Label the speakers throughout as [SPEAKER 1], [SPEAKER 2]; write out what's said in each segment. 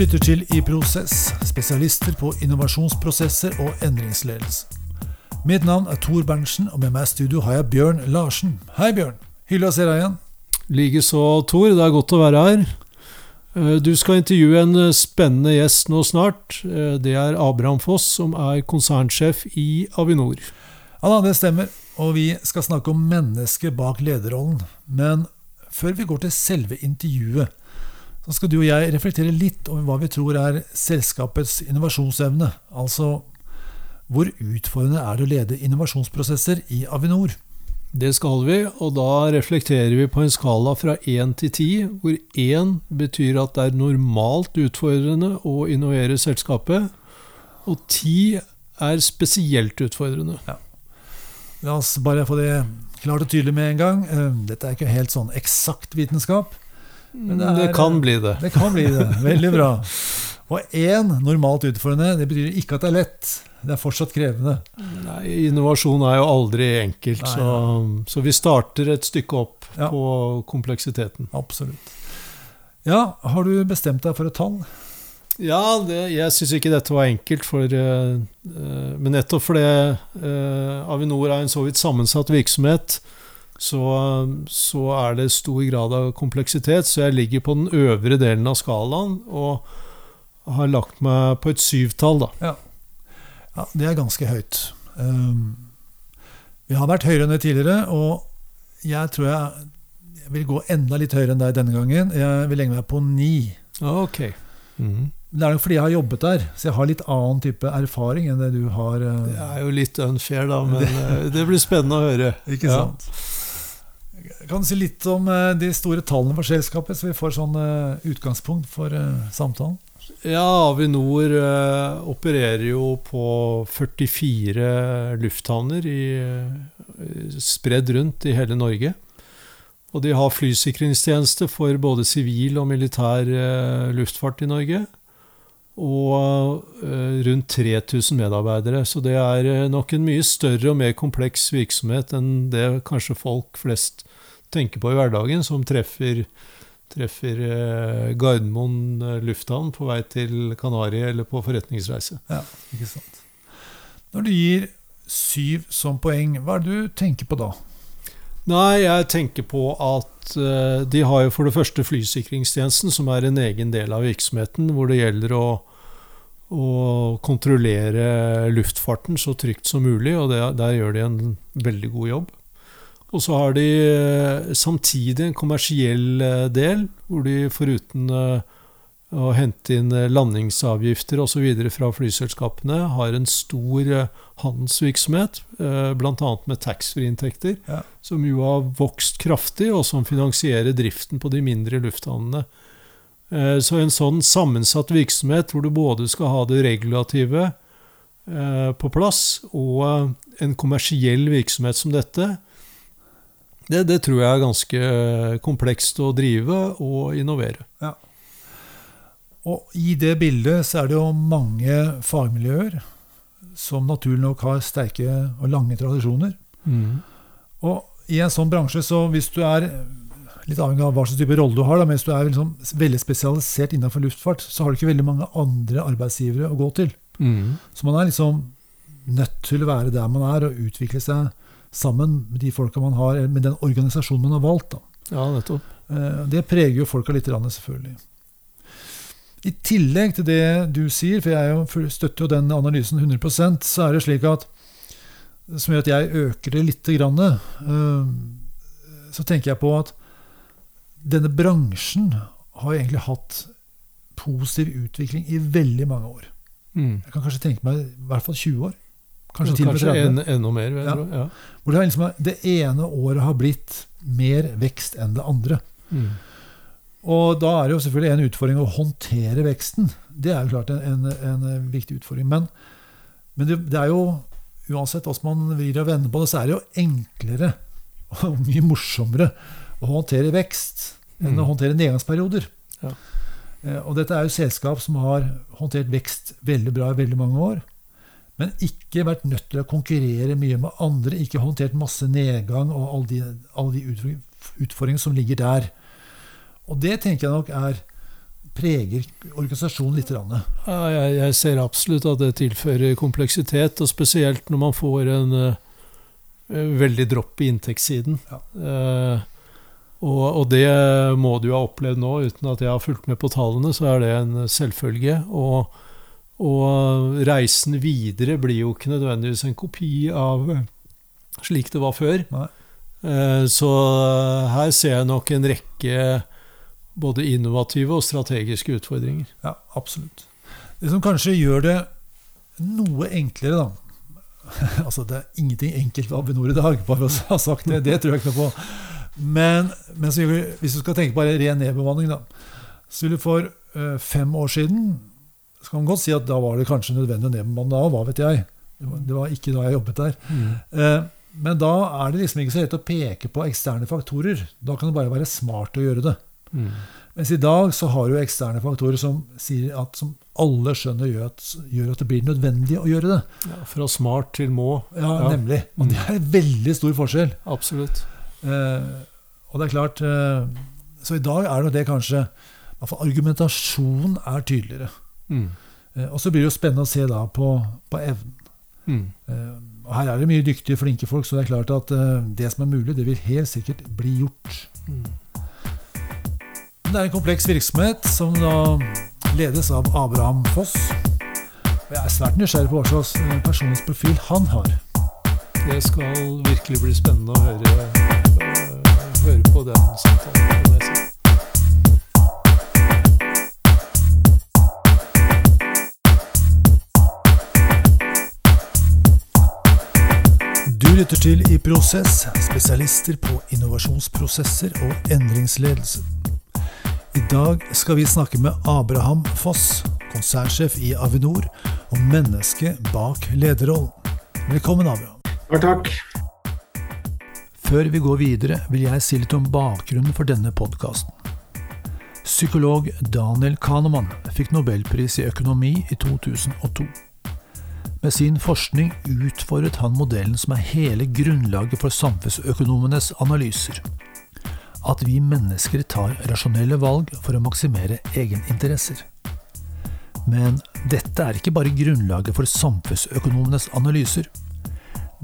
[SPEAKER 1] lytter til I Prosess, spesialister på innovasjonsprosesser og endringsledelse. Mitt navn er Tor Berntsen, og med meg i studio har jeg Bjørn Larsen. Hei, Bjørn. Hyggelig å se deg igjen.
[SPEAKER 2] Likeså, Tor. Det er godt å være her. Eh, Du skal intervjue en eh, spennende gjest nå snart. Eh, Det er Abraham Foss, som er konsernsjef i Avinor.
[SPEAKER 1] Ja da, det stemmer. Og vi skal snakke om mennesket bak lederrollen. Men før vi går til selve intervjuet, så skal du og jeg reflektere litt over hva vi tror er selskapets innovasjonsevne. Altså hvor utfordrende er det å lede innovasjonsprosesser i Avinor?
[SPEAKER 2] Det skal vi, og da reflekterer vi på en skala fra 1 til 10, hvor 1 betyr at det er normalt utfordrende å innovere selskapet, og 10 er spesielt utfordrende.
[SPEAKER 1] La oss bare få det klart og tydelig med en gang. Eh, Dette er ikke helt sånn eksakt vitenskap. Men
[SPEAKER 2] det,
[SPEAKER 1] det er-
[SPEAKER 2] kan bli det.
[SPEAKER 1] Det kan bli det. Veldig bra. Og én normalt utfordrende, det betyr ikke at det er lett. Det er fortsatt krevende.
[SPEAKER 2] Nei, innovasjon er jo aldri enkelt,
[SPEAKER 1] Nei,
[SPEAKER 2] så, så vi starter et stykke opp
[SPEAKER 1] Ja.
[SPEAKER 2] på kompleksiteten.
[SPEAKER 1] Absolutt. Ja, har du bestemt deg for et tall?
[SPEAKER 2] Ja, det, jeg syns ikke dette var enkelt, for, eh, men nettopp fordi uh, Avinor er en så vidt sammensatt virksomhet, så, så er det stor grad av kompleksitet. Så jeg ligger på den øvre delen av skalaen og har lagt meg på et syvtall, da.
[SPEAKER 1] Ja, det er ganske høyt. Um, vi har vært høyere enn det tidligere, og jeg tror jeg, jeg vil gå enda litt høyere enn deg denne gangen. Jeg vil legge meg på ni.
[SPEAKER 2] Ok. -hmm.
[SPEAKER 1] Det er nok fordi jeg har jobbet der, så jeg har litt annen type erfaring enn det du har. uh,
[SPEAKER 2] Det er jo litt unfair, da, men eh, det blir spennende å høre.
[SPEAKER 1] Ikke
[SPEAKER 2] Ja.
[SPEAKER 1] Kan du si litt om uh, de store tallene for selskapet, så vi får sånn uh, utgangspunkt for uh, samtalen?
[SPEAKER 2] Ja, Avinor eh, opererer jo på 44 lufthavner eh, spredd rundt i hele Norge. Og de har flysikringstjeneste for både sivil og militær eh, luftfart i Norge. Og eh, rundt 3000 medarbeidere. Så det er eh, nok en mye større og mer kompleks virksomhet enn det kanskje folk flest tenker på i hverdagen, som treffer treffer eh, Gardermoen eh, lufthavn på vei til Kanariøy eller på forretningsreise.
[SPEAKER 1] Ja, ikke sant. Når du gir syv som poeng, hva er det du tenker på da?
[SPEAKER 2] Nei, jeg tenker på at eh, de har jo for det første flysikringstjenesten, som er en egen del av virksomheten, hvor det gjelder å, å kontrollere luftfarten så trygt som mulig, og det, der gjør de en veldig god jobb. Og så har de eh, samtidig en kommersiell eh, del, hvor de foruten eh, å hente inn landingsavgifter osv. fra flyselskapene, har en stor handelsvirksomhet, bl.a. med taxfree-inntekter,
[SPEAKER 1] Ja.
[SPEAKER 2] som jo har vokst kraftig, og som finansierer driften på de mindre lufthavnene. Så en sånn sammensatt virksomhet, hvor du både skal ha det regulative på plass, og en kommersiell virksomhet som dette, det, det tror jeg er ganske eh, komplekst å drive og innovere.
[SPEAKER 1] Og i det bildet så er det jo mange fagmiljøer som naturlig nok har sterke og lange tradisjoner. Og i en sånn bransje, så hvis du er litt avhengig av hva slags type rolle du har, da, men hvis du er liksom veldig spesialisert innenfor luftfart, så har du ikke veldig mange andre arbeidsgivere å gå til.
[SPEAKER 2] Mm.
[SPEAKER 1] Så man er liksom nødt til å være der man er, og utvikle seg sammen med de folka man har, med den organisasjonen man har valgt. da.
[SPEAKER 2] Ja, nettopp.
[SPEAKER 1] Eh, Det preger jo folka litt, selvfølgelig. I tillegg til det du sier, for jeg er støtter jo den analysen 100% så er det slik at Som gjør at jeg øker det lite grann, eh, så tenker jeg på at denne bransjen har egentlig hatt positiv utvikling i veldig mange år.
[SPEAKER 2] Mm.
[SPEAKER 1] Jeg kan kanskje tenke meg i hvert fall 20 år. Kanskje
[SPEAKER 2] Kanskje,
[SPEAKER 1] til og med 30.
[SPEAKER 2] en, enda mer,
[SPEAKER 1] Ja.
[SPEAKER 2] Ja.
[SPEAKER 1] Hvor det, liksom, det ene året har blitt mer vekst enn det andre.
[SPEAKER 2] Mm.
[SPEAKER 1] Og da er det jo selvfølgelig en utfordring å håndtere veksten. Det er jo klart en, en, en viktig utfordring. Men, men det, det er jo uansett hvordan man vrir og vender på det, så er det jo enklere og mye morsommere å håndtere vekst enn å
[SPEAKER 2] Mm.
[SPEAKER 1] håndtere nedgangsperioder.
[SPEAKER 2] Ja.
[SPEAKER 1] Eh, Og dette er jo selskap som har håndtert vekst veldig bra i veldig mange år. Men ikke vært nødt til å konkurrere mye med andre. Ikke håndtert masse nedgang og alle de, all de utfordringene som ligger der. Og det tenker jeg nok er preger organisasjonen litt.
[SPEAKER 2] Ja, jeg, jeg, ser absolutt at det tilfører kompleksitet, og spesielt når man får en uh, veldig dropp i inntektssiden. Ja. Uh, og, og, det må du ha opplevd nå, uten at jeg har fulgt med på tallene, så er det en selvfølge. Og, og reisen videre blir jo ikke nødvendigvis en kopi av slik det var før. Nei. Eh, så her ser jeg nok en rekke både innovative og strategiske utfordringer.
[SPEAKER 1] Ja, absolutt. Det som kanskje gjør det noe enklere, da Altså, det er ingenting enkelt ved Avinor i dag, bare for å ha sagt det. Det tror jeg ikke noe på. Men, men hvis du skal tenke på ren nedbemanning, da, så vil du for uh, fem år siden så kan man godt si at da var det kanskje nødvendig å nedbemanne da, hva vet jeg. Det var, det var, ikke da jeg jobbet der. Mm. Uh, men da er det liksom ikke så lett å peke på eksterne faktorer. Da kan det bare være smart å gjøre det. Mm. Mens i dag så har du eksterne faktorer som, at, som alle skjønner gjør at, gjør at, det blir nødvendig å gjøre det.
[SPEAKER 2] Ja, fra smart til må.
[SPEAKER 1] Ja, ja. nemlig. Og det er en veldig stor forskjell.
[SPEAKER 2] Absolutt.
[SPEAKER 1] Eh, og det er klart eh, Så i dag er det kanskje Argumentasjonen er tydeligere. Mm. Eh, og så blir det jo spennende å se da på, på evnen. Mm. Eh, og her er det mye dyktige, flinke folk, så det er klart at uh, det som er mulig, det vil helt sikkert bli gjort. Mm. Det er en kompleks virksomhet som da ledes av Abraham Foss. Og jeg er svært nysgjerrig på hva slags eh, personens profil han har.
[SPEAKER 2] Det skal virkelig bli spennende å høre, høre på den samtalen.
[SPEAKER 1] Lytter til I Prosess, spesialister på innovasjonsprosesser og endringsledelse. I dag skal vi snakke med Abraham Foss, konsernsjef i Avinor, og mennesket bak lederrollen. Velkommen, Abraham.
[SPEAKER 3] Takk, takk.
[SPEAKER 1] Før vi går videre, vil jeg si litt om bakgrunnen for denne podkasten. Psykolog Daniel Kahneman fikk nobelpris i økonomi i 2002. Med sin forskning utfordret han modellen som er hele grunnlaget for samfunnsøkonomenes analyser. At vi mennesker tar rasjonelle valg for å maksimere egeninteresser. Men dette er ikke bare grunnlaget for samfunnsøkonomenes analyser.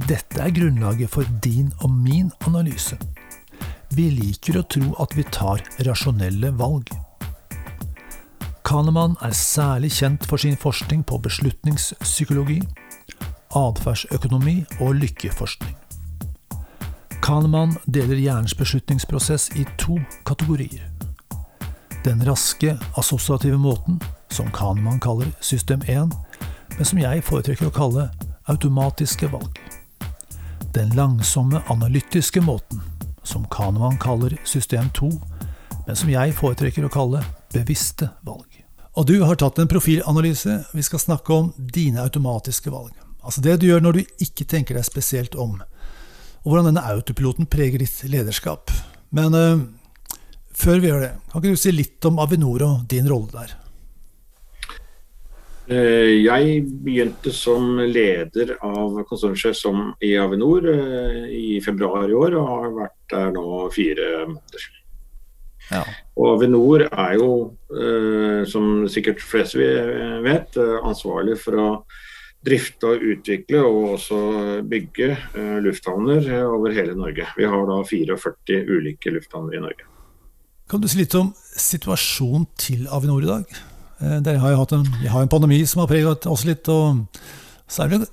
[SPEAKER 1] Dette er grunnlaget for din og min analyse. Vi liker å tro at vi tar rasjonelle valg. Kahneman er særlig kjent for sin forskning på beslutningspsykologi, atferdsøkonomi og lykkeforskning. Kahneman deler hjernens beslutningsprosess i to kategorier. Den raske, assosiative måten, som Kahneman kaller system 1, men som jeg foretrekker å kalle automatiske valg. Den langsomme, analytiske måten, som Kahneman kaller system 2, men som jeg foretrekker å kalle bevisste valg. Og du har tatt en profilanalyse. Vi skal snakke om dine automatiske valg. Altså det du gjør når du ikke tenker deg spesielt om. Og hvordan denne autopiloten preger ditt lederskap. Men uh, før vi gjør det, kan ikke du si litt om Avinor og din rolle der?
[SPEAKER 3] Eh, jeg begynte som leder av konsernsjef i Avinor eh, i februar i år, og har vært der nå fire måneder. Ja. Og Avinor er jo, eh, som sikkert flest vet, eh, ansvarlig for å drifte og utvikle og også bygge eh, lufthavner over hele Norge. Vi har da 44 ulike lufthavner i Norge.
[SPEAKER 1] Kan du si litt om situasjonen til Avinor i dag? Dere har jo hatt en, har en pandemi som har preget oss litt, og så er det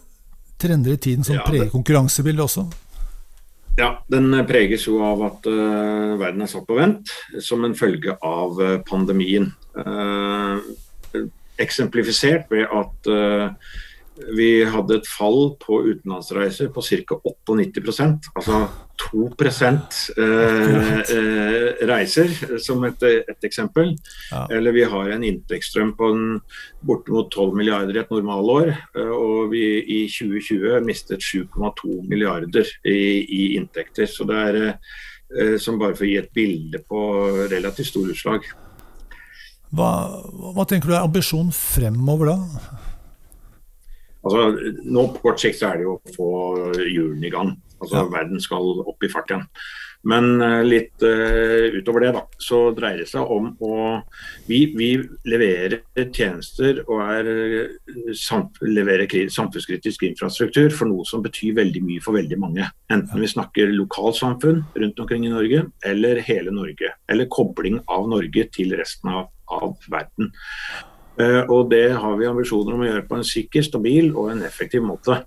[SPEAKER 1] trender i tiden som ja, preger konkurransebildet også?
[SPEAKER 3] Ja, den preges jo av at uh, verden er satt på vent som en følge av uh, pandemien. Uh, eksemplifisert ved at vi hadde et fall på utenlandsreiser på ca. 98 altså 2 eh, eh, reiser, som et, et eksempel. Ja. Eller vi har en inntektsstrøm på en, bortimot 12 milliarder i et normalår. Eh, og vi i 2020 mistet 7,2 milliarder i, i, inntekter. Så det er som bare for å gi et bilde på relativt store utslag.
[SPEAKER 1] Hva, hva tenker du er ambisjonen fremover da?
[SPEAKER 3] Altså, nå På kort sikt er det jo å få hjulene i gang. Altså
[SPEAKER 1] Ja.
[SPEAKER 3] verden skal opp i fart igjen. Men eh, litt uh, utover det, da, så dreier det seg om å Vi, vi leverer tjenester og er, eh, leverer samfunnskritisk infrastruktur for noe som betyr veldig mye for veldig mange. Enten vi snakker lokalsamfunn rundt omkring i Norge, eller hele Norge. Eller kobling av Norge til resten av, av verden. Uh, og det har vi ambisjoner om å gjøre på en sikker, stabil og en effektiv måte.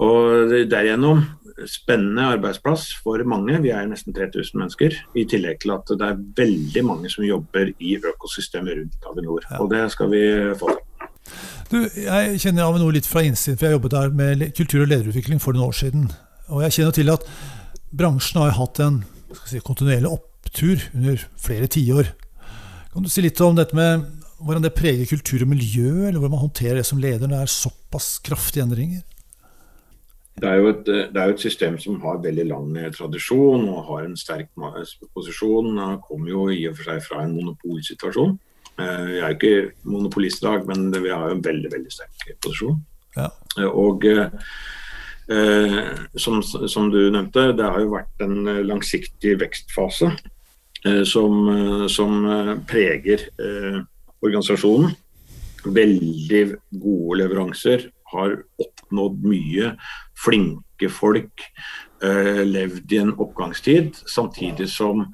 [SPEAKER 3] Og derigjennom spennende arbeidsplass for mange. Vi er nesten 3000 mennesker. I tillegg til at det er veldig mange som jobber i økosystemet rundt Avinor.
[SPEAKER 1] Ja.
[SPEAKER 3] Og det skal vi få til.
[SPEAKER 1] Du, jeg kjenner Avinor litt fra innsiden, for jeg jobbet der med kultur- og lederutvikling for noen år siden. Og jeg kjenner til at bransjen har hatt en si, kontinuerlig opptur under flere tiår. Kan du si litt om dette med hvordan det preger kultur og miljø, eller hvordan man håndterer det som leder når det er såpass kraftige endringer?
[SPEAKER 3] Det er, jo et, det er jo et system som har veldig lang eh, tradisjon og har en sterk posisjon. Det Kommer jo i og for seg fra en monopolsituasjon. Vi er jo ikke monopolist i dag, men vi har jo en veldig veldig sterk posisjon.
[SPEAKER 1] Ja.
[SPEAKER 3] Eh, Og eh, eh, som, som du nevnte, det har jo vært en eh, langsiktig vekstfase eh, som, eh, som eh, preger eh, organisasjonen. Veldig gode leveranser, har oppnådd mye. Flinke folk. eh, levd i en oppgangstid, samtidig som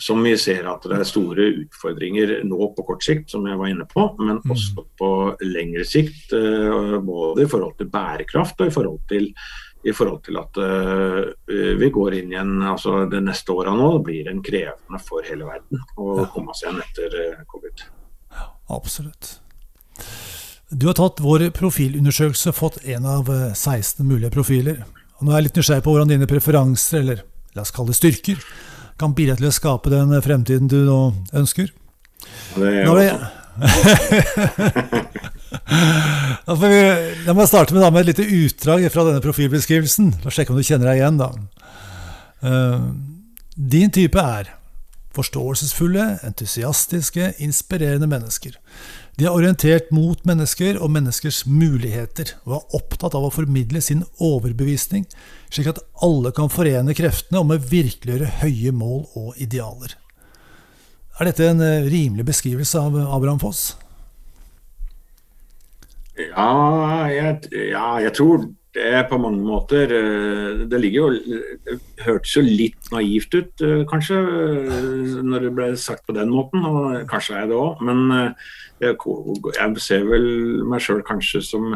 [SPEAKER 3] som vi ser at det er store utfordringer nå på kort sikt, som jeg var inne på, men
[SPEAKER 1] Mm.
[SPEAKER 3] også på lengre sikt. eh, Både i forhold til bærekraft og i forhold til, i forhold til at eh, vi går inn igjen altså Det neste året nå blir en krevende for hele verden å
[SPEAKER 1] Ja.
[SPEAKER 3] komme seg igjen etter eh, covid.
[SPEAKER 1] Absolutt. Du har tatt vår profilundersøkelse og fått en av eh, 16 mulige profiler. Og nå er jeg litt nysgjerrig på hvordan dine preferanser, eller la oss kalle det styrker, kan bidra til å skape den fremtiden du nå ønsker.
[SPEAKER 3] Det er
[SPEAKER 1] er
[SPEAKER 3] også-
[SPEAKER 1] vi, la meg starte med, da, med et lite utdrag fra denne profilbeskrivelsen. La oss sjekke om du kjenner deg igjen. da. Uh, din type er forståelsesfulle, entusiastiske, inspirerende mennesker. De er orientert mot mennesker og menneskers muligheter, og er opptatt av å formidle sin overbevisning, slik at alle kan forene kreftene om å virkeliggjøre høye mål og idealer. Er dette en eh, rimelig beskrivelse av Abraham Foss?
[SPEAKER 3] Ja jeg, ja, jeg tror det på mange måter eh, Det ligger jo Det hørtes jo litt naivt ut, eh, kanskje, eh, når det ble sagt på den måten. Og kanskje er det òg. Men eh, jeg, ser vel meg sjøl kanskje som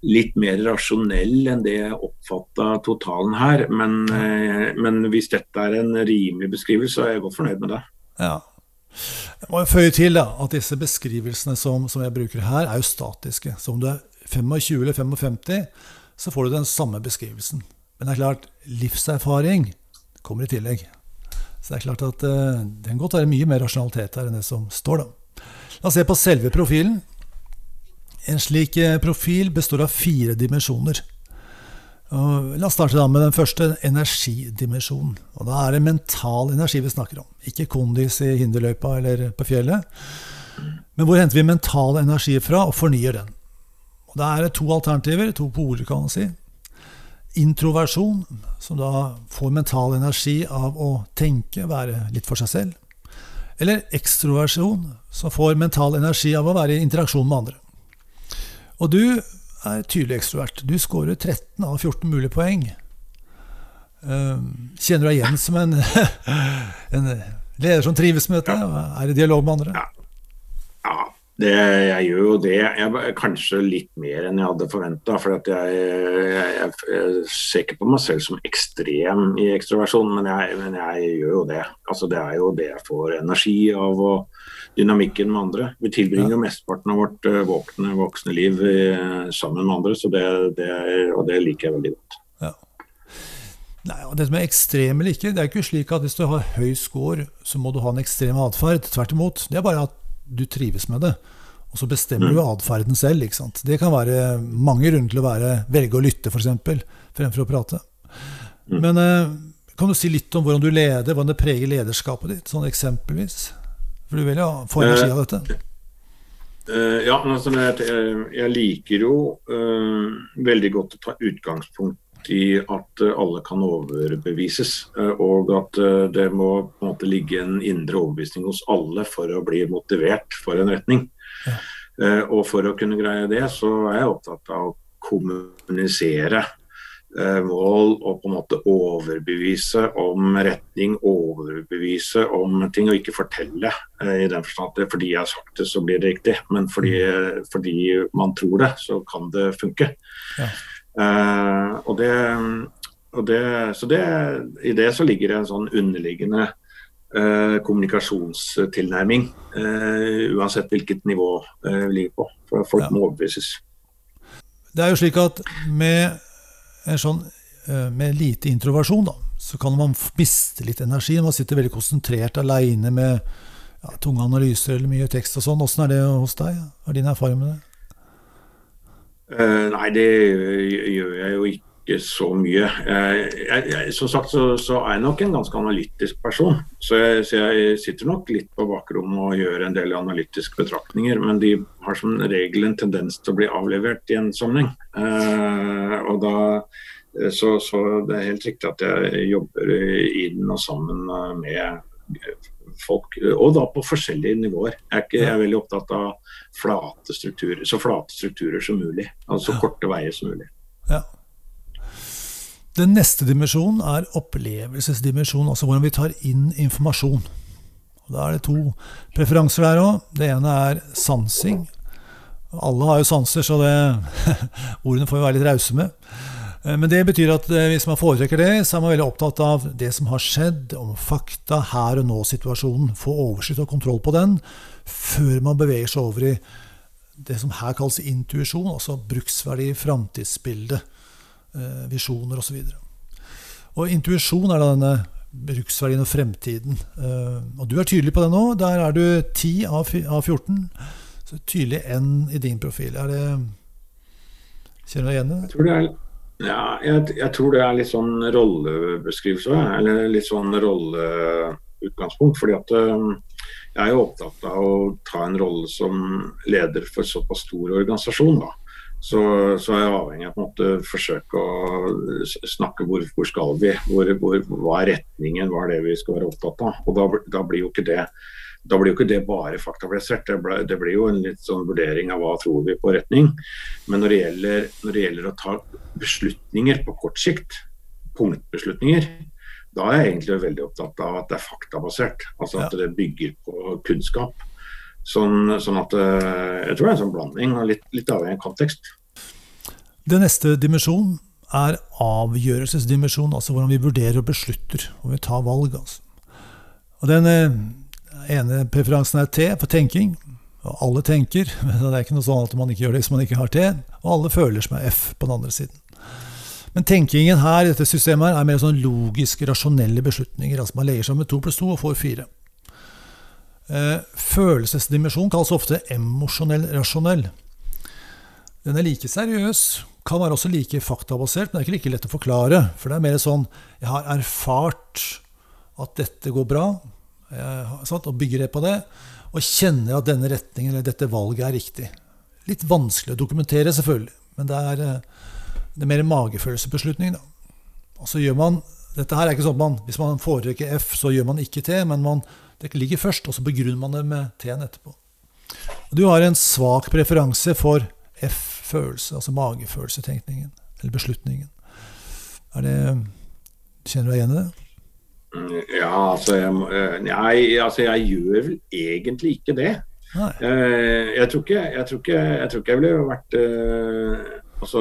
[SPEAKER 3] litt mer rasjonell enn det jeg oppfatta totalen her. Men, eh, men hvis dette er en rimelig beskrivelse, så er jeg godt fornøyd med det.
[SPEAKER 1] Ja. Jeg må føye til da, at disse beskrivelsene som, som jeg bruker her, er jo statiske. Så om du er 25 eller 55, så får du den samme beskrivelsen. Men det er klart, livserfaring kommer i tillegg. Så det er klart at uh, det kan godt være mye mer rasjonalitet her enn det som står, da. La oss se på selve profilen. En slik eh, profil består av fire dimensjoner. La oss starte da med den første, energidimensjonen. Og Da er det mental energi vi snakker om. Ikke kondis i hinderløypa eller på fjellet. Men hvor henter vi mental energi fra og fornyer den? Og Da er det to alternativer, to poler, kan man si. Introversjon, som da får mental energi av å tenke, være litt for seg selv. Eller ekstroversjon, som får mental energi av å være i interaksjon med andre. Og du er tydelig ekstrovert. Du scorer 13 av 14 mulige poeng. Ehm, Kjenner du deg igjen som en, en leder som trives med dette? Er i dialog med andre?
[SPEAKER 3] Ja, det, jeg gjør jo det. Jeg, kanskje litt mer enn jeg hadde forventa. For jeg, jeg, jeg, ser ikke på meg selv som ekstrem i ekstroversjon, men jeg, men jeg gjør jo det. Altså, det er jo det jeg får energi av, og dynamikken med andre. Vi tilbringer jo mesteparten av vårt eh, våkne, voksne liv eh, sammen med andre, så det, det, og det liker jeg veldig godt.
[SPEAKER 1] Ja. Nei, og Det som er ekstrem eller ikke, det er ikke slik at hvis du har høy score, så må du ha en ekstrem atferd. Tvert imot. Det er bare at du trives med det. Og så bestemmer du atferden selv. ikke sant? Det kan være mange grunner til å være, velge å lytte, f.eks., fremfor å prate. Men eh, kan du si litt om hvordan du leder, hvordan det preger lederskapet ditt, sånn eksempelvis? For du vil jo få energi av dette.
[SPEAKER 3] Eh, ja, men altså, jeg, liker jo eh, veldig godt å ta utgangspunkt i at alle kan overbevises. Og at det må på en måte ligge en indre overbevisning hos alle for å bli motivert for en retning. Ja. Og for å kunne greie det, så er jeg opptatt av å kommunisere Eh, mål og på en måte overbevise om retning, overbevise om ting, og ikke fortelle eh, i den forstand at fordi jeg har sagt det, så blir det riktig. Men fordi, fordi man tror det, så kan det funke. Ja. Uh, og det, og det, så det, I det så ligger det en sånn underliggende uh, kommunikasjonstilnærming. Uh, uansett hvilket nivå vi ligger på. For folk ja. må overbevises.
[SPEAKER 1] Det er jo slik at med sånn, eh, med lite introversjon, da, så kan man miste litt energi. Man sitter veldig konsentrert aleine med ja, tunge analyser eller mye tekst og sånn. Åssen er det hos deg? Hva er din erfaring med det?
[SPEAKER 3] Uh, nei, det gjør jeg jo ikke så mye. Jeg, jeg, som sagt så, så, er jeg nok en ganske analytisk person. Så jeg, så jeg, sitter nok litt på bakrommet og gjør en del analytiske betraktninger. Men de har som regel en tendens til å bli avlevert i en sammenheng. Eh, og da, så, så, det er helt riktig at jeg jobber inn og sammen med folk, og da på forskjellige nivåer. Jeg er, ikke, jeg er veldig opptatt av flate strukturer, så flate strukturer som mulig. Altså så korte veier som mulig.
[SPEAKER 1] Ja. Den neste dimensjonen er opplevelsesdimensjonen, altså hvordan vi tar inn informasjon. Og da er det to preferanser der òg. Det ene er sansing. Alle har jo sanser, så det, ordene får vi være litt rause med. Eh, men det betyr at eh, hvis man foretrekker det, så er man veldig opptatt av det som har skjedd, om fakta, her og nå-situasjonen. Få oversikt og kontroll på den før man beveger seg over i det som her kalles intuisjon, altså bruksverdi, framtidsbilde. Eh, visjoner osv. Og, og intuisjon er da denne bruksverdien og fremtiden. Og du er tydelig på det nå. Der er du 10 av 14. Så tydelig N i din profil. Er det Kjenner du deg igjen i det?
[SPEAKER 3] Jeg tror det er, ja, jeg, jeg, tror det er litt sånn rollebeskrivelse. Eller litt sånn rolleutgangspunkt. fordi at eh, jeg er jo opptatt av å ta en rolle som leder for såpass stor organisasjon. da så, så, er jeg avhengig av å forsøke å snakke hvor, hvor skal vi, hvor, hva er retningen, hva er det vi skal være opptatt av. Og da, da blir jo ikke det da blir jo ikke det bare faktabasert, det, ble, det blir jo en litt sånn vurdering av hva tror vi på retning. Men når det, gjelder, når det gjelder å ta beslutninger på kort sikt, punktbeslutninger, da er jeg egentlig veldig opptatt av at det er faktabasert. Altså at det bygger på kunnskap. Sånn, sånn, at eh, jeg tror det er en sånn blanding, og litt, litt avhengig av kontekst.
[SPEAKER 1] Den neste dimensjonen er avgjørelsesdimensjonen, altså hvordan vi vurderer og beslutter, og vi tar valg. Altså. Og Den eh, ene preferansen er T for tenking. Og alle tenker, men det er ikke noe sånn at man ikke gjør det hvis man ikke har T. Og alle føler som er F på den andre siden. Men tenkingen her i dette systemet er mer sånn logiske, rasjonelle beslutninger. altså Man legger sammen to pluss to og får fire. Følelsesdimensjonen følelsesdimensjon kalles ofte emosjonell rasjonell. Den er like seriøs, kan være også like faktabasert, men det er ikke like lett å forklare. For det er mer sånn Jeg har erfart at dette går bra, jeg, og bygger det på det, og kjenner at denne retningen eller dette valget er riktig. Litt vanskelig å dokumentere, selvfølgelig, men det er, eh, det er mer magefølelsebeslutning. Og så gjør man Dette her er ikke sånn at man, hvis man foretrekker F, så gjør man ikke T, men man det ligger først, og så begrunner man det med T-en etterpå. Du har en svak preferanse for F-følelse, altså magefølelsetenkningen, eller beslutningen. Er det, kjenner du deg igjen i det?
[SPEAKER 3] Ja, altså jeg, nei, altså jeg gjør vel egentlig ikke det. Eh, jeg, tror ikke, jeg, tror ikke, jeg tror ikke jeg ville vært uh, Altså,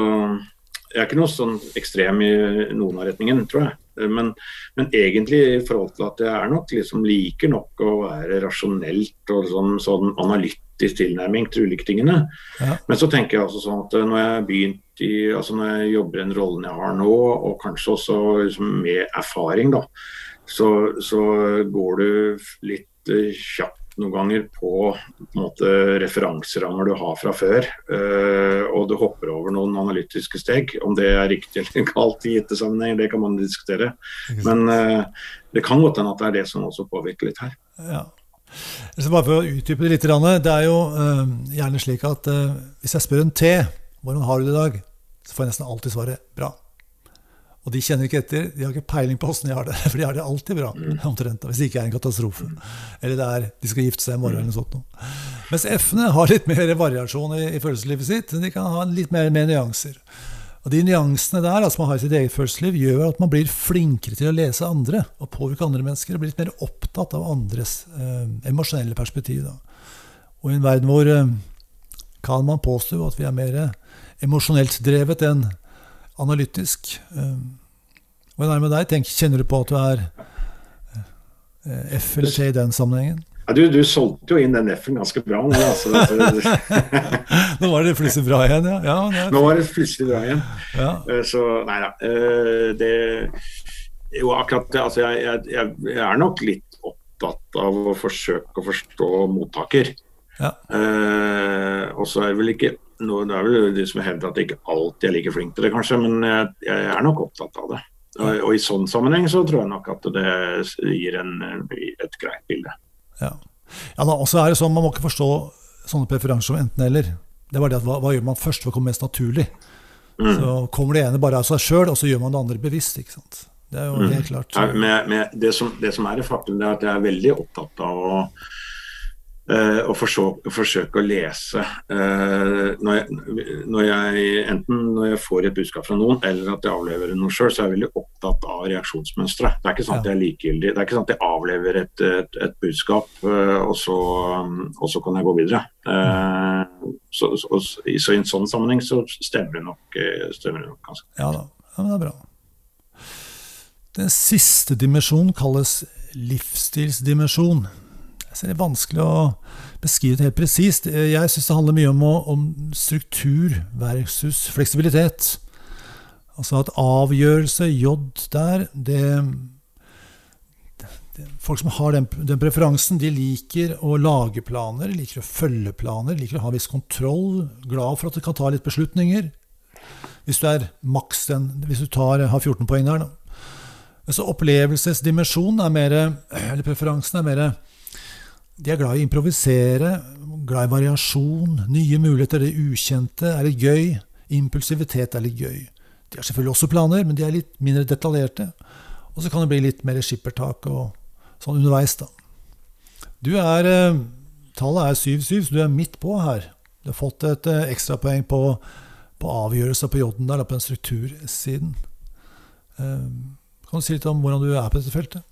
[SPEAKER 3] jeg er ikke noe sånn ekstrem i noen av retningen, tror jeg. Men, men, egentlig i forhold til at jeg er nok liksom liker nok å være rasjonelt og sånn, sånn analytisk tilnærming til ulike tingene. Ja. Men så tenker jeg altså sånn at når jeg begynt i, altså når jeg jobber i den rollen jeg har nå, og kanskje også liksom med erfaring, da, så, så går du litt uh, kjapt noen ganger på, på måte, referanserammer du har fra før, Øh, og du hopper over noen analytiske steg. Om det er riktig eller galt i gitte sammenhenger, det kan man diskutere. Men øh, det kan godt hende at det er det som også påvirker litt her.
[SPEAKER 1] Ja. Så bare for å utdype det litt, det er jo øh, gjerne slik at hvis jeg spør en T, hvordan har du det i dag, så får jeg nesten alltid svaret bra. Og de kjenner ikke etter. De har ikke peiling på åssen de har det. For de har det alltid bra, omtrent. Hvis det ikke er en katastrofe. Eller det er, de skal gifte seg i morgen eller noe sånt. Mens F-ene har litt mer variasjon i, i følelseslivet sitt. De kan ha litt mer, mer nyanser. Og De nyansene der altså man har i sitt eget følelsesliv, gjør at man blir flinkere til å lese andre og påvirke andre mennesker. Og blir litt mer opptatt av andres eh, emosjonelle perspektiv. Da. Og i en verden hvor eh, kan man påstå at vi er mer emosjonelt drevet enn analytisk. Hvordan er det med deg? Tenk, kjenner du på at du er eh, F eller T i den sammenhengen?
[SPEAKER 3] Ja, du, du, solgte jo inn den F-en ganske bra. Nå, altså,
[SPEAKER 1] nå var det plutselig bra igjen, ja. ja
[SPEAKER 3] det nå var det plutselig bra igjen. Ja. Eh, så nei da. Eh, det Jo, akkurat det. Altså, jeg, jeg, jeg, er nok litt opptatt av å forsøke å forstå mottaker. Ja. Eh, og så er det vel ikke nå, Det er vel de som hevder at jeg ikke alltid er like flink til det, kanskje, men jeg, jeg er nok opptatt av det. Og, og, i sånn sammenheng så tror jeg nok at det gir en, et greit bilde.
[SPEAKER 1] Ja. ja da, også er det sånn, Man må ikke forstå sånne preferanser som enten-eller. Det var det at hva, hva, gjør man først for å komme mest naturlig? Mm. Så Kommer det ene bare av seg sjøl, og så gjør man det andre bevisst. ikke sant? Det er jo mm. helt klart.
[SPEAKER 3] Ja, med, med det, som, det, som, er det faktum, det er at jeg er veldig opptatt av å Uh, og forsøke, forsøke, å lese uh, når, jeg, når jeg, enten når jeg får et budskap fra noen, eller at jeg avleverer noe sjøl, så er jeg veldig opptatt av reaksjonsmønstre. Det er ikke sånn at jeg er likegyldig. Det er ikke sånn at jeg avlever et, et, et budskap, uh, og, så, um, og, så, kan jeg gå videre. Så, så, så, i en sånn sammenheng så stemmer det nok, stemmer det nok ganske.
[SPEAKER 1] Ja da, ja, men det er bra. Den siste dimensjonen kalles livsstilsdimensjon. Så det er vanskelig å beskrive det helt presist. Jeg syns det handler mye om, om, struktur versus fleksibilitet. Altså at avgjørelse, J der, det, Folk som har den, den, preferansen, de liker å lage planer, liker å følge planer, liker å ha viss kontroll, glad for at de kan ta litt beslutninger. Hvis du er maks den, hvis du tar, har 14 poeng der, da. Så opplevelsesdimensjonen er mer, eller preferansen er mer de er glad i å improvisere, glad i variasjon, nye muligheter, det ukjente er litt gøy. Impulsivitet er litt gøy. De har selvfølgelig også planer, men de er litt mindre detaljerte. Og så kan det bli litt mer skippertak og sånn underveis, da. Du er eh, Tallet er 7-7, så du er midt på her. Du har fått et eh, ekstrapoeng på, på avgjørelser på J-en der, på den struktursiden. Eh, kan du si litt om hvordan du er på dette feltet?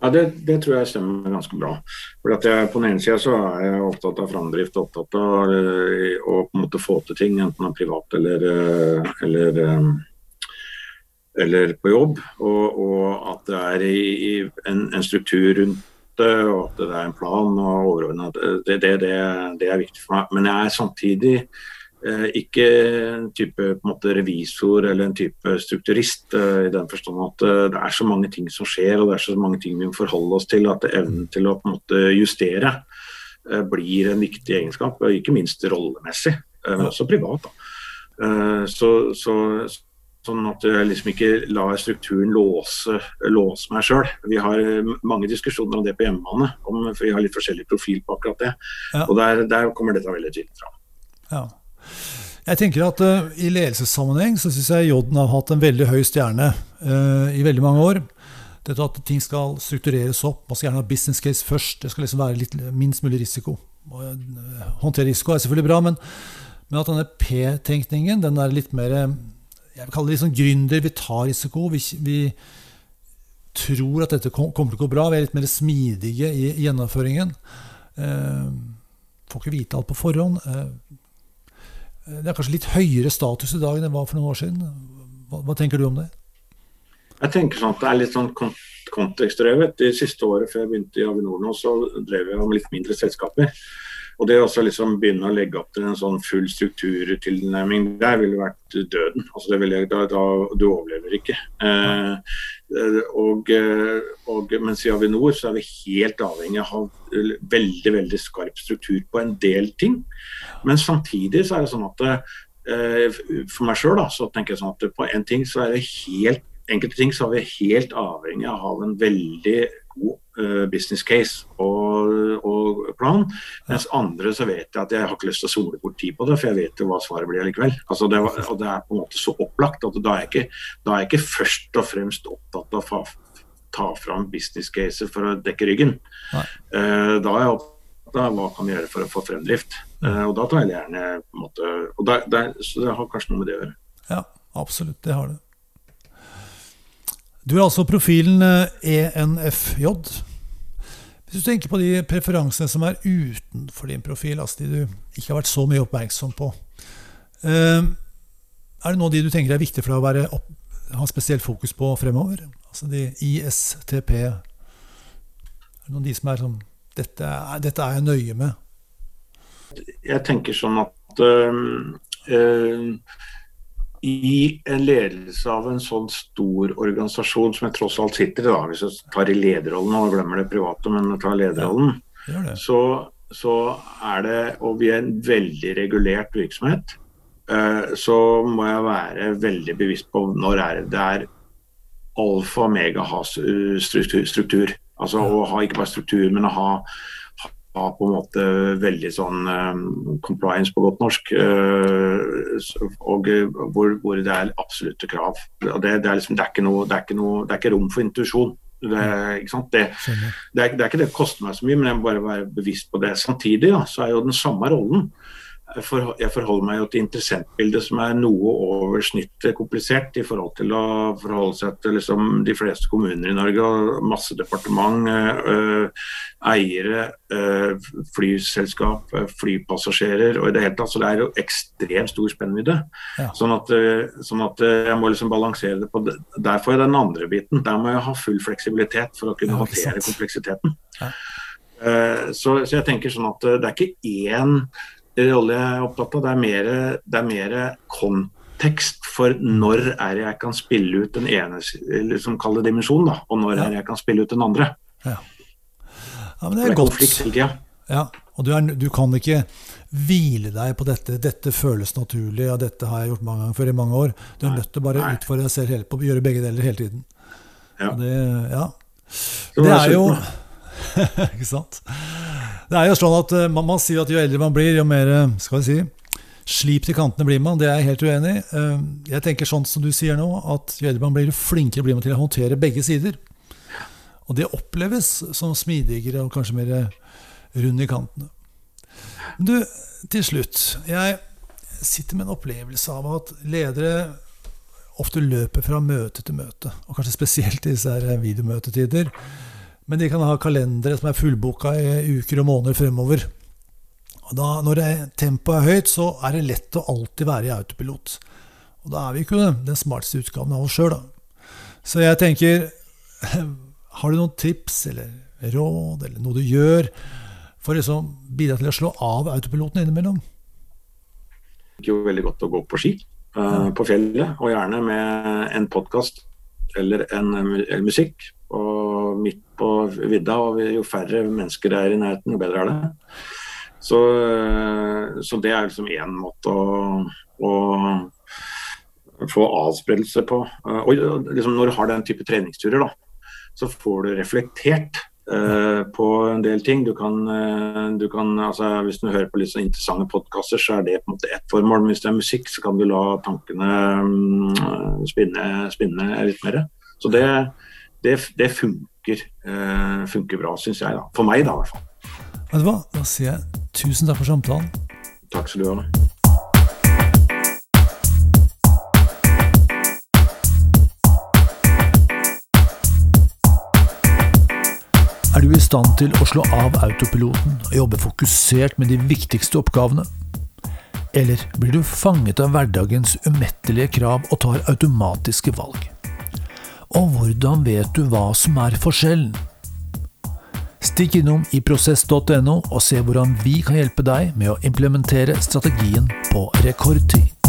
[SPEAKER 3] Ja, det, det, tror jeg stemmer ganske bra. For jeg, På den ene sida så er jeg opptatt av framdrift, opptatt av uh, å på en måte få til ting, enten av privat eller, uh, eller, um, eller, på jobb. Og, og at det er i, i en, en, struktur rundt det, og at det er en plan og overordna. Det, det, det, er viktig for meg. Men jeg er samtidig Eh, ikke en type en måte, revisor eller en type strukturist, eh, i den forstand at eh, det er så mange ting som skjer og det er så mange ting vi må forholde oss til at evnen til å måte, justere blir en viktig egenskap. Ikke minst rollemessig, men også privat. Så, så, sånn at jeg liksom ikke lar strukturen låse, låse meg sjøl. Vi har mange diskusjoner om det på hjemmebane, om, for vi har litt forskjellig profil på akkurat det. Ja. Og der, der, kommer dette veldig tydelig fram.
[SPEAKER 1] Ja. Jeg tenker at uh, I ledelsessammenheng så syns jeg J-en har hatt en veldig høy stjerne uh, i veldig mange år. Dette at ting skal struktureres opp. Man skal gjerne ha business case først. Det skal liksom være litt, minst mulig risiko. Uh, håndtere risiko er selvfølgelig bra, men, men at denne P-tenkningen den er litt mer Jeg vil kalle det litt sånn gründer. Vi tar risiko. Vi, vi tror at dette kommer til å gå bra. Vi er litt mer smidige i, i gjennomføringen. får ikke vite alt på forhånd. Det er kanskje litt høyere status i dag enn det var for noen år siden. Hva, hva tenker du om det?
[SPEAKER 3] Jeg tenker sånn at det er litt sånn kontekstdrevet. Det siste året før jeg begynte i Avinor nå, så drev jeg om litt mindre selskaper. Og det å liksom begynne å legge opp til en sånn full strukturtilnærming der ville vært døden. Altså det ville, da, da, du overlever ikke. Eh, og, og, mens i Avinor så er vi helt avhengig av veldig veldig skarp struktur på en del ting. Men samtidig så er det sånn at eh, for meg sjøl så tenker jeg sånn at på en ting så er det helt enkelte ting så er vi helt avhengig av å ha en veldig god uh, business case og, og plan. Mens andre så vet jeg at jeg har ikke lyst til å sole bort tid på det, for jeg vet jo hva svaret blir allikevel. Altså det, og det er på en måte så opplagt at da er jeg ikke, da er jeg ikke først og fremst opptatt av å ta fram business caser for å dekke ryggen. Eh, da er jeg opptatt av hva kan vi gjøre for å få fremdrift. Uh, og da tar jeg det gjerne på en måte, og der, der, Så det har kanskje noe med det å gjøre.
[SPEAKER 1] Ja, absolutt. Det har det. Du er altså profilen eh, ENFJ. Hvis du tenker på de preferansene som er utenfor din profil, altså de du ikke har vært så mye oppmerksom på, eh, er det noe av de du tenker er viktig for deg å være ha spesielt fokus på fremover? Altså de ISTP. Er det noen av de som er sånn dette, dette er jeg nøye med?
[SPEAKER 3] jeg tenker sånn at øh, øhm, i en ledelse av en sånn stor organisasjon som jeg tross alt sitter i, da, hvis jeg tar i lederrollen og glemmer det private, men tar lederrollen,
[SPEAKER 1] ja,
[SPEAKER 3] så, så er det Og vi er en veldig regulert virksomhet. eh, så må jeg være veldig bevisst på når er det det er alfa og mega ha struktur. Altså å ha ikke bare struktur, men å ha på en måte veldig sånn eh, compliance på godt norsk. Uh, og eh, hvor, hvor det er absolutte krav. Det, det, er liksom, det, er ikke noe, det, er ikke noe, det er ikke rom for intuisjon. Det, ikke sant? Det, det er, det er ikke det det koster meg så mye, men jeg må bare være bevisst på det. Samtidig da, så er jo den samme rollen. Jeg forholder meg jo til interessentbildet som er noe over snittet komplisert i forhold til å forholde seg til liksom de fleste kommuner i Norge og masse departement, øh, eiere, øh, flyselskap, flypassasjerer og i det hele tatt. Så det er jo ekstremt stor spennvidde.
[SPEAKER 1] Ja.
[SPEAKER 3] Sånn at, sånn at jeg må liksom balansere det på det. Der får jeg den andre biten. Der må jeg ha full fleksibilitet for å kunne håndtere kompleksiteten.
[SPEAKER 1] Ja.
[SPEAKER 3] Eh, Så, så jeg tenker sånn at eh, det er ikke én rolle jeg er opptatt av, det er mer, det er mer kontekst for når er jeg kan spille ut den ene liksom dimensjonen, da, og når
[SPEAKER 1] Ja.
[SPEAKER 3] er jeg kan spille ut den andre.
[SPEAKER 1] Ja, men det
[SPEAKER 3] Det
[SPEAKER 1] er
[SPEAKER 3] er
[SPEAKER 1] godt.
[SPEAKER 3] konflikt hele tida.
[SPEAKER 1] Ja, og du, er, du kan ikke hvile deg på dette. Dette føles naturlig, og dette har jeg gjort mange ganger før i mange år. Du er
[SPEAKER 3] Nei.
[SPEAKER 1] nødt til å bare
[SPEAKER 3] Nei.
[SPEAKER 1] utfordre deg selv hele, på gjøre begge deler hele tiden.
[SPEAKER 3] Ja.
[SPEAKER 1] Og Det, ja. Det er jo. Ikke sant? Det er jo sånn at eh, man, man sier at jo eldre man blir, jo mer eh, skal vi si, slip til kantene blir man. Det er jeg helt uenig i. Eh, Jeg tenker sånn som du sier nå, at jo eldre man blir, jo flinkere blir man til å håndtere begge sider. Og det oppleves som smidigere og kanskje mer rund i kantene. Men du, til slutt. Jeg sitter med en opplevelse av at ledere ofte løper fra møte til møte. Og kanskje spesielt i disse videomøtetider. Men de kan ha kalendere som er fullboka i uker og måneder fremover. Og da, når tempoet er høyt, så er det lett å alltid være i autopilot. Og da er vi ikke den smarteste utgaven av oss sjøl, da. Så jeg tenker Har du noen tips eller råd, eller noe du gjør for å liksom bidra til å slå av autopiloten innimellom?
[SPEAKER 3] Det liker jo veldig godt å gå på ski uh, på fjellet, og gjerne med en podkast eller en eller musikk. Og midt på vidda, og jo færre mennesker det er i nærheten, jo bedre er det. Så, eh, så det er liksom én måte å, å få avspredelse på. Eh, Og liksom når du har den type treningsturer, da, så får du reflektert eh, på en del ting. Du kan, du kan altså, Hvis du hører på litt sånn interessante podkaster, så er det på en måte ett formål. Men hvis det er musikk, så kan du la tankene mm, spinne, spinne litt mer. Så det, det, det funker, uh, funker bra, syns jeg. da. For meg, da, i hvert fall.
[SPEAKER 1] Vet du hva? Da sier jeg tusen takk for samtalen.
[SPEAKER 3] Takk skal du ha.
[SPEAKER 1] Er du i stand til å slå av autopiloten og jobbe fokusert med de viktigste oppgavene? Eller blir du fanget av hverdagens umettelige krav og tar automatiske valg? Og hvordan vet du hva som er forskjellen? Stikk innom i prosess.no og se hvordan vi kan hjelpe deg med å implementere strategien på rekordtid.